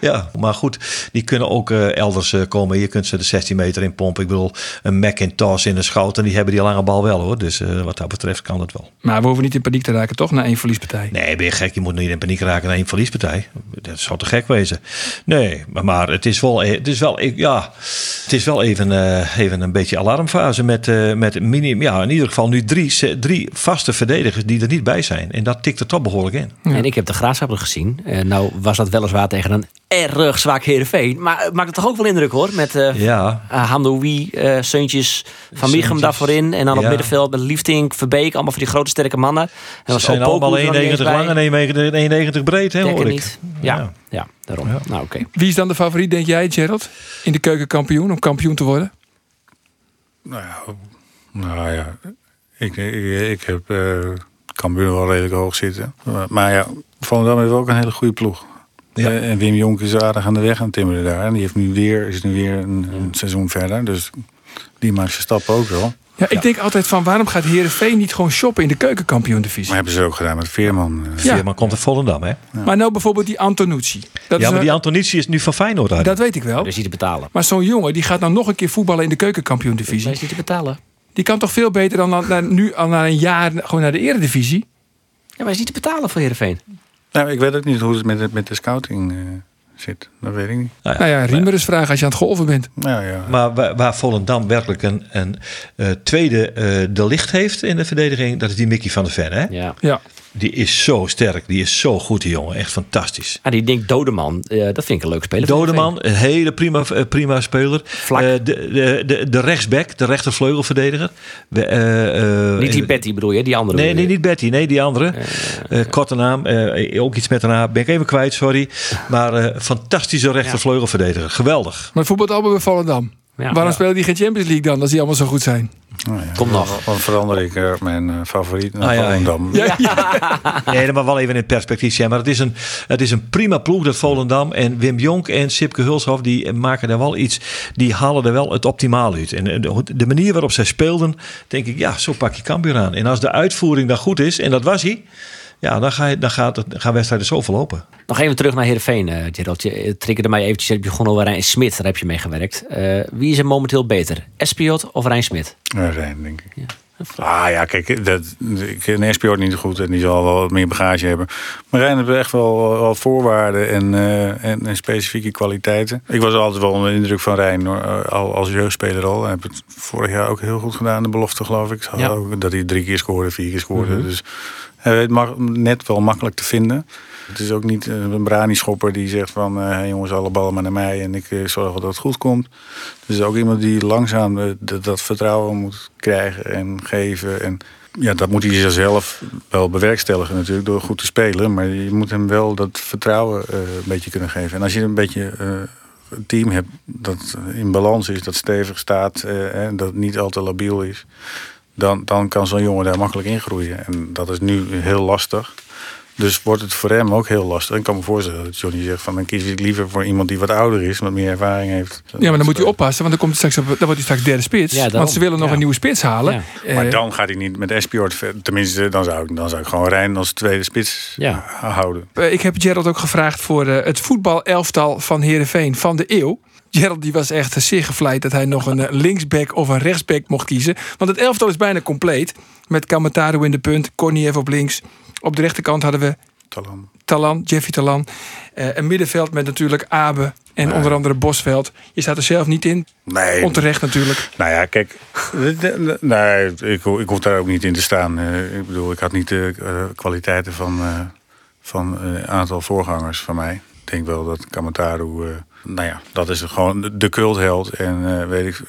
ja maar goed, die kunnen ook eh, elders eh, komen. Je kunt ze de 16 meter in pompen. Ik bedoel, een Macintosh in de schout. En die hebben die lange bal wel hoor. Dus eh, wat dat betreft kan dat wel. Maar we hoeven niet in paniek te raken, toch? Na één verliespartij. Nee, ben je gek? Je moet niet in paniek raken naar één verliespartij. Dat zou te gek wezen. Nee, maar, maar het is wel, het is wel, ik- ja, het is wel even, even een beetje alarmfase met, met minimum, ja, in ieder geval nu drie, drie vaste verdedigers die er niet bij zijn. En dat tikt er toch behoorlijk in. En ik heb de graafschapper gezien. Eh, nou was dat weliswaar tegen een erg zwak Heerenveen. Maar het maakt het toch ook wel indruk hoor. Met eh Ja, uh, Hamdoui, eh Seuntjes, Van Michum Seuntjes. daarvoor in. En dan op Ja. middenveld met Liefding, Verbeek. Allemaal voor die grote sterke mannen. En ze was zijn Opoku allemaal er nog niet eens 1,90 bij. lang en 1,90 breed, hè, hoor ik. niet. Ja, ja. Ja. daarom. Ja. Nou oké. Wie is dan de favoriet, denk jij, Gerald? In de keukenkampioen, om kampioen te worden? Nou ja, nou ja ik, ik, ik heb uh, Cambuur wel redelijk hoog zitten. Maar, ja, Volendam heeft ook een hele goede ploeg. Ja. Eh, En Wim Jonk is aardig aan de weg aan het timmeren daar. En die heeft nu weer, is nu weer een, een seizoen verder. Dus die maakt zijn stappen ook wel. Ja, ik denk altijd van waarom gaat Heerenveen niet gewoon shoppen in de keukenkampioen-divisie? Maar hebben ze ook gedaan met Veerman. eh. Ja. Maar komt er Volendam, hè? Maar nou bijvoorbeeld die Antonucci. Dat, Ja, is maar een- die Antonici is nu van Feyenoord uit. dat weet ik wel. Dus niet te betalen. Maar zo'n jongen die gaat nou nog een keer voetballen in de keukenkampioen-divisie. is niet te betalen. Die kan toch veel beter dan na- na- nu al na een jaar gewoon naar de eredivisie? Ja, maar is niet te betalen voor Heerenveen. Nou, ik weet ook niet hoe het met, de- met de scouting eh, zit. Dat weet ik niet. Nou Nou ja, Riemer is vragen als je aan het golven bent. Nou ja, Maar waar, waar Volendam werkelijk een, een eh, tweede eh, de licht heeft in de verdediging, dat is die Mickey van der Ven. Hè? Ja. Ja. Die is zo sterk. Die is zo goed, die jongen. Echt fantastisch. Ah, die denkt Dodeman, eh, dat vind ik een leuk speler. Dodeman, een hele prima, eh, prima speler. Vlak. Eh, de, de, de, de rechtsback, de rechtervleugelverdediger. Eh, eh, Niet die Betty bedoel je, die andere. Nee, niet Betty. Nee, die andere. Eh, korte naam. eh, ook iets met een. Ben ik even kwijt, sorry. Maar eh, fantastische rechtervleugelverdediger. Geweldig. Maar voetbalt allemaal bij Volendam. Ja. Waarom Ja. spelen die geen Champions League dan, als die allemaal zo goed zijn? Nou ja, Komt nog. Dan, verander ik eh, mijn eh, favoriet naar Ah, ja. Volendam. Ja, ja. Nee, maar wel even in het perspectief zijn. Maar het is, een, het is een prima ploeg, dat Volendam. En Wim Jonk en Sipke Hulshoff, die maken er wel iets. Die halen er wel het optimaal uit. En de, de manier waarop zij speelden, denk ik, ja, zo pak je Cambuur aan. En als de uitvoering dan goed is, en dat was hij. Ja, dan, ga je, dan gaat het, gaan wedstrijden zo verlopen. Nog even terug naar Heerenveen, eh Gerald. Je eh, triggerde mij eventjes. Je hebt begonnen over Rijn Smit, daar heb je mee gewerkt. Eh, wie is er momenteel beter? Espiot of Rijn Smit? Ja, Rijn, denk ik. Ah ja, kijk, dat, ik ken SPO niet goed en die zal wel wat meer bagage hebben. Maar Rijn heeft echt wel, wel voorwaarden en, eh, en, en specifieke kwaliteiten. Ik was altijd wel onder de indruk van Rijn, hoor, al als jeugdspeler al. Hij heeft het vorig jaar ook heel goed gedaan, de belofte geloof ik. Ja. ook dat hij drie keer scoorde, vier keer scoorde. Dus hij weet mak- net wel makkelijk te vinden. Het is ook niet eh, een brani-schopper die zegt van... eh, hey jongens, alle ballen maar naar mij en ik eh, zorg dat het goed komt. Dus ook iemand die langzaam dat- vertrouwen moet krijgen en geven. En ja, dat moet hij zichzelf wel bewerkstelligen natuurlijk door goed te spelen. Maar je moet hem wel dat vertrouwen een beetje kunnen geven. En als je een beetje een team hebt dat in balans is, dat stevig staat en dat niet al te labiel is... Dan, dan kan zo'n jongen daar makkelijk in groeien. En dat is nu heel lastig. Dus wordt het voor hem ook heel lastig. Ik kan me voorstellen dat Johnny zegt van dan kies ik liever voor iemand die wat ouder is, wat meer ervaring heeft. Ja, maar dan moet hij oppassen, want dan, komt hij straks op, dan wordt hij straks derde spits. Ja, want ze willen nog Ja. een nieuwe spits halen. Ja. Eh, Maar dan gaat hij niet met Espiort Tenminste, dan zou ik, dan zou ik gewoon Rijn als tweede spits Ja. houden. Eh, ik heb Gerald ook gevraagd voor eh, het voetbalelftal van Heerenveen van de eeuw. Gerald die was echt zeer gevleid dat hij nog een eh, linksback of een rechtsback mocht kiezen. Want het elftal is bijna compleet. Met Kamataro in de punt, Korniev op links. Op de rechterkant hadden we Talan. Talan, Jeffy Talan. Eh, een middenveld met natuurlijk Abe en onder andere Bosveld. Je staat er zelf niet in. Nee, Onterecht natuurlijk. nou ja, kijk. Nee, ik, ik hoef daar ook niet in te staan. Eh, ik bedoel, ik had niet de kwaliteiten van, van een aantal voorgangers van mij. Ik denk wel dat Kamataru, nou ja, dat is gewoon de- cultheld. En eh, weet ik.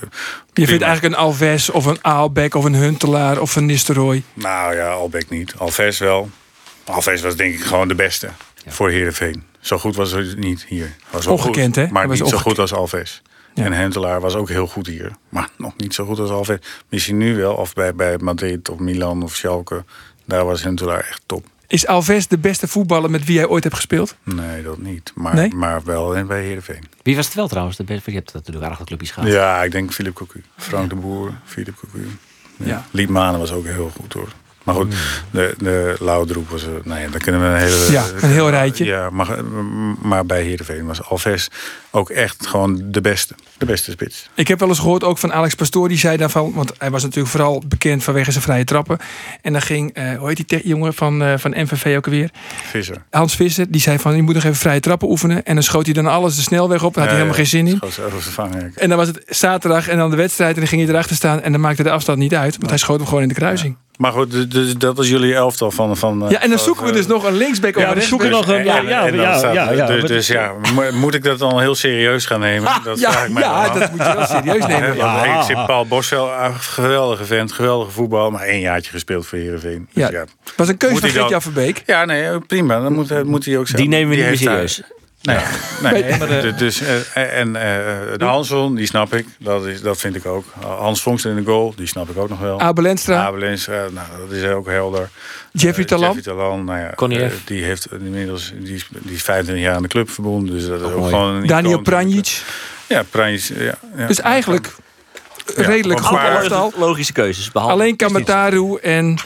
Je vindt eigenlijk een Alves of een Aalbeck of een Huntelaar of een Nistelrooy. Nou ja, Albeck niet. Alves wel. Alves was denk ik gewoon de beste voor Heerenveen. Zo goed was hij niet hier. Was Ongekend, goed, hè? Maar was niet zo goed als Alves. Ja. En Hentelaar was ook heel goed hier. Maar nog niet zo goed als Alves. Misschien nu wel. Of bij, bij Madrid of Milan of Schalke. Daar was Hentelaar echt top. Is Alves de beste voetballer met wie jij ooit hebt gespeeld? Nee, dat niet. Maar, Nee? maar wel bij Heerenveen. Wie was het wel trouwens? De beste- Je hebt natuurlijk aardige clubjes gehad. Ja, ik denk Philip Cocu. Frank de Boer, Philip Cocu. Ja. Ja. Liedmanen was ook heel goed hoor. Maar goed, de, de Laudroep was... eh, Nou ja, dan kunnen we een hele... Ja, een heel rijtje. Ja, maar, maar bij Heerenveen was Alves ook echt gewoon de beste. De beste spits. Ik heb wel eens gehoord ook van Alex Pastoor. Die zei daarvan, want hij was natuurlijk vooral bekend vanwege zijn vrije trappen. En dan ging, eh, hoe heet die jongen van, eh, van MVV ook alweer? Visser. Hans Visser. Die zei van, je moet nog even vrije trappen oefenen. En dan schoot hij dan alles de snelweg op. Daar had hij helemaal geen zin in. Vervanger. En dan was het zaterdag en dan de wedstrijd. En dan ging hij erachter staan. En dan maakte de afstand niet uit. Want hij schoot hem gewoon in de kruising. Maar goed, dus- dus dat was jullie elftal van... van eh, Ja, en dan van- zoeken we dus nog een linksback of Ja, een we zoeken rechtsback. nog een... Ja, ja, dan ja, ja, ja. Dus, dus ja, mo- moet ik dat dan heel serieus gaan nemen? Dat vraag Ja, ik mij ja dan dat moet je wel serieus nemen. Ik zit Paul Bosveld, ah, geweldige vent, geweldige voetbal. Maar één jaartje gespeeld voor Heerenveen. Dus Ja, was een keuze van dan- Gert-Jan Verbeek. Ja, nee, prima. Dan moet, moet hij ook zijn. Die nemen we niet serieus. Nee, nee. Nee, maar De- dus, eh, en eh, de Hansson, die snap ik. Dat, is, dat vind ik ook. Hans Vongst in de goal, die snap ik ook nog wel. Abel Enstra, Abel Enstra, nou, dat is ook helder. Jeffrey Eh, Talan. Jeffrey Talan, nou ja, eh, die heeft inmiddels die is, die is 25 jaar aan de club verbonden. Dus dat is ook mooi. gewoon een Daniel. Pranjic. Ja, Pranjic. Ja, ja. Dus eigenlijk redelijk een goed. Logische keuzes. Behalve Alleen Kamataru en,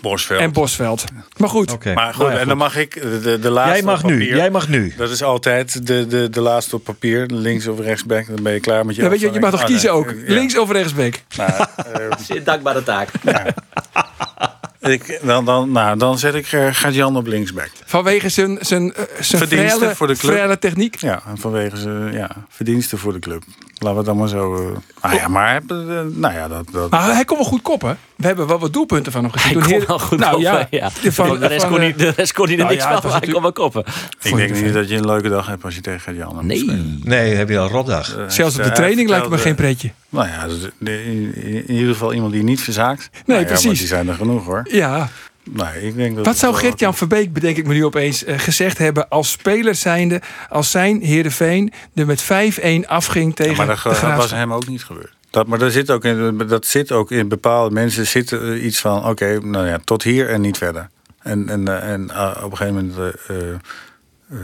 Bosveld. en Bosveld. Maar goed. Maar goed, Nou ja, en dan mag ik de, de, de laatste Jij mag op nu, jij mag nu. Dat is altijd de, de, de laatste op papier. Links of rechtsback. Dan ben je klaar met je ja, weet je, je mag toch kiezen Ah, ook. nee, ja. Links of rechtsback. Nou, eh, Zeer dankbare taak. ik, dan, dan, nou, dan zet ik uh, Gert-Jan op linksback. Vanwege zijn, zijn, eh, zijn Verdiensten frele, voor de club. techniek. Ja, en vanwege zijn ja, verdiensten voor de club. Laten we het dan maar zo... eh, nou ja, maar... eh, nou ja, dat... dat Maar hij kon wel goed koppen. We hebben wel wat doelpunten van hem gezien. Hij kon wel goed nou, koppen, ja, ja. van- de, rest kon eh, niet, de rest kon hij er nou niks ja, van, maar hij kon wel koppen. Ik denk niet dat je een leuke dag hebt als je tegen Gert-Jan hebt. Nee. Nee, heb je al een rotdag. Eh, Zelfs op de training lijkt me geen pretje. Nou ja, in, in ieder geval iemand die niet verzaakt. Nee, Nou ja, precies. maar die zijn er genoeg hoor. Ja, Nee, ik denk dat wat zou Gert-Jan Verbeek, bedenk ik me nu opeens, eh, gezegd hebben als speler zijnde, als zijn Heerenveen er met 5-1 afging tegen Ja, maar dat, de dat was hem ook niet gebeurd. Dat, maar dat zit, ook in, dat zit ook in bepaalde mensen zit er iets van... oké, nou ja, tot hier en niet verder. En, en, eh, en eh, op een gegeven moment... eh, eh, eh,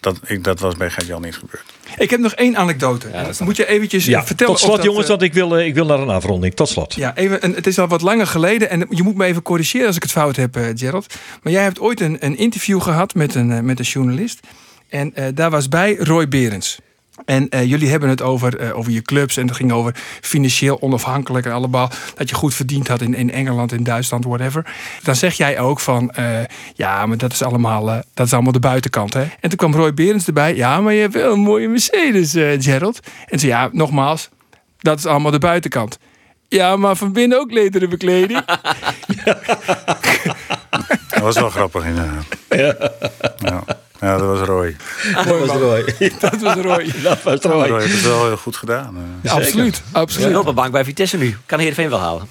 dat, ik, dat was bij Gert-Jan niet gebeurd. Ik heb nog één anekdote. Moet je eventjes eh, Ja, vertellen tot slot dat, jongens, eh, want ik wil, eh, ik wil naar een afronding. Tot slot. Ja, even, en het is al wat langer geleden en je moet me even corrigeren als ik het fout heb, eh, Gerald. Maar jij hebt ooit een, een interview gehad met een, eh, met een journalist. En eh, daar was bij Roy Berends. En eh, jullie hebben het over, eh, over je clubs en het ging over financieel onafhankelijk en allemaal dat je goed verdiend had in, in Engeland, in Duitsland, whatever. Dan zeg jij ook van, eh, ja, maar dat is allemaal, dat is allemaal de buitenkant. Hè? En toen kwam Roy Berends erbij, ja, maar je hebt wel een mooie Mercedes, Gerald. En zei, ja, nogmaals, dat is allemaal de buitenkant. Ja, maar van binnen ook lederen bekleding. Dat was wel grappig inderdaad. Ja. Ja. dat was Roy. Dat was Roy. dat was Roy. Dat was Roy Roy. heeft het wel heel goed gedaan. eh. absoluut, absoluut. Hulpenbank bij Vitesse nu. Kan Heerenveen wel halen?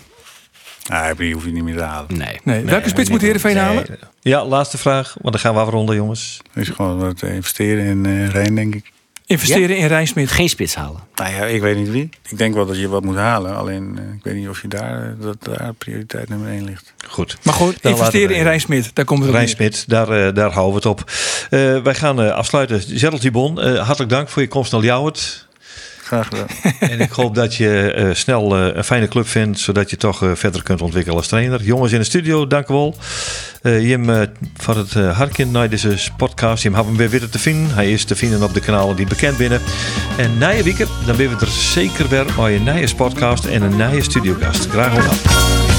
Ja, die hoef je niet meer te halen. Nee. Nee, welke spits moet Heerenveen halen? Ja, laatste vraag, want dan gaan we afronden, jongens. Het is gewoon wat investeren in eh Rijn, denk ik. Investeren in Rijnsmit. Geen spits halen. Nou ja, ik weet niet wie. Ik denk wel dat je wat moet halen. Alleen, eh, ik weet niet of je daar, eh, dat daar prioriteit nummer 1 ligt. Goed. Maar Dan investeren we- in Rijnsmit. Daar komt het op Rijn neer. Smit, daar, eh, daar houden we het op. Eh, wij gaan eh, afsluiten. Gerald Dibon, eh, hartelijk dank voor je komst naar Ljouwert. Graag gedaan. en ik hoop dat je eh, snel eh, een fijne club vindt, zodat je toch eh, verder kunt ontwikkelen als trainer. Jongens in de studio, dank wel. Jim van het Harkin naar deze podcast. Jim hebben hem weer weer te vinden. Hij is te vinden op de kanalen die bekend binnen. En na je weekend, dan ben we er zeker weer bij een nieuwe podcast en een nieuwe studiogast. Graag gedaan.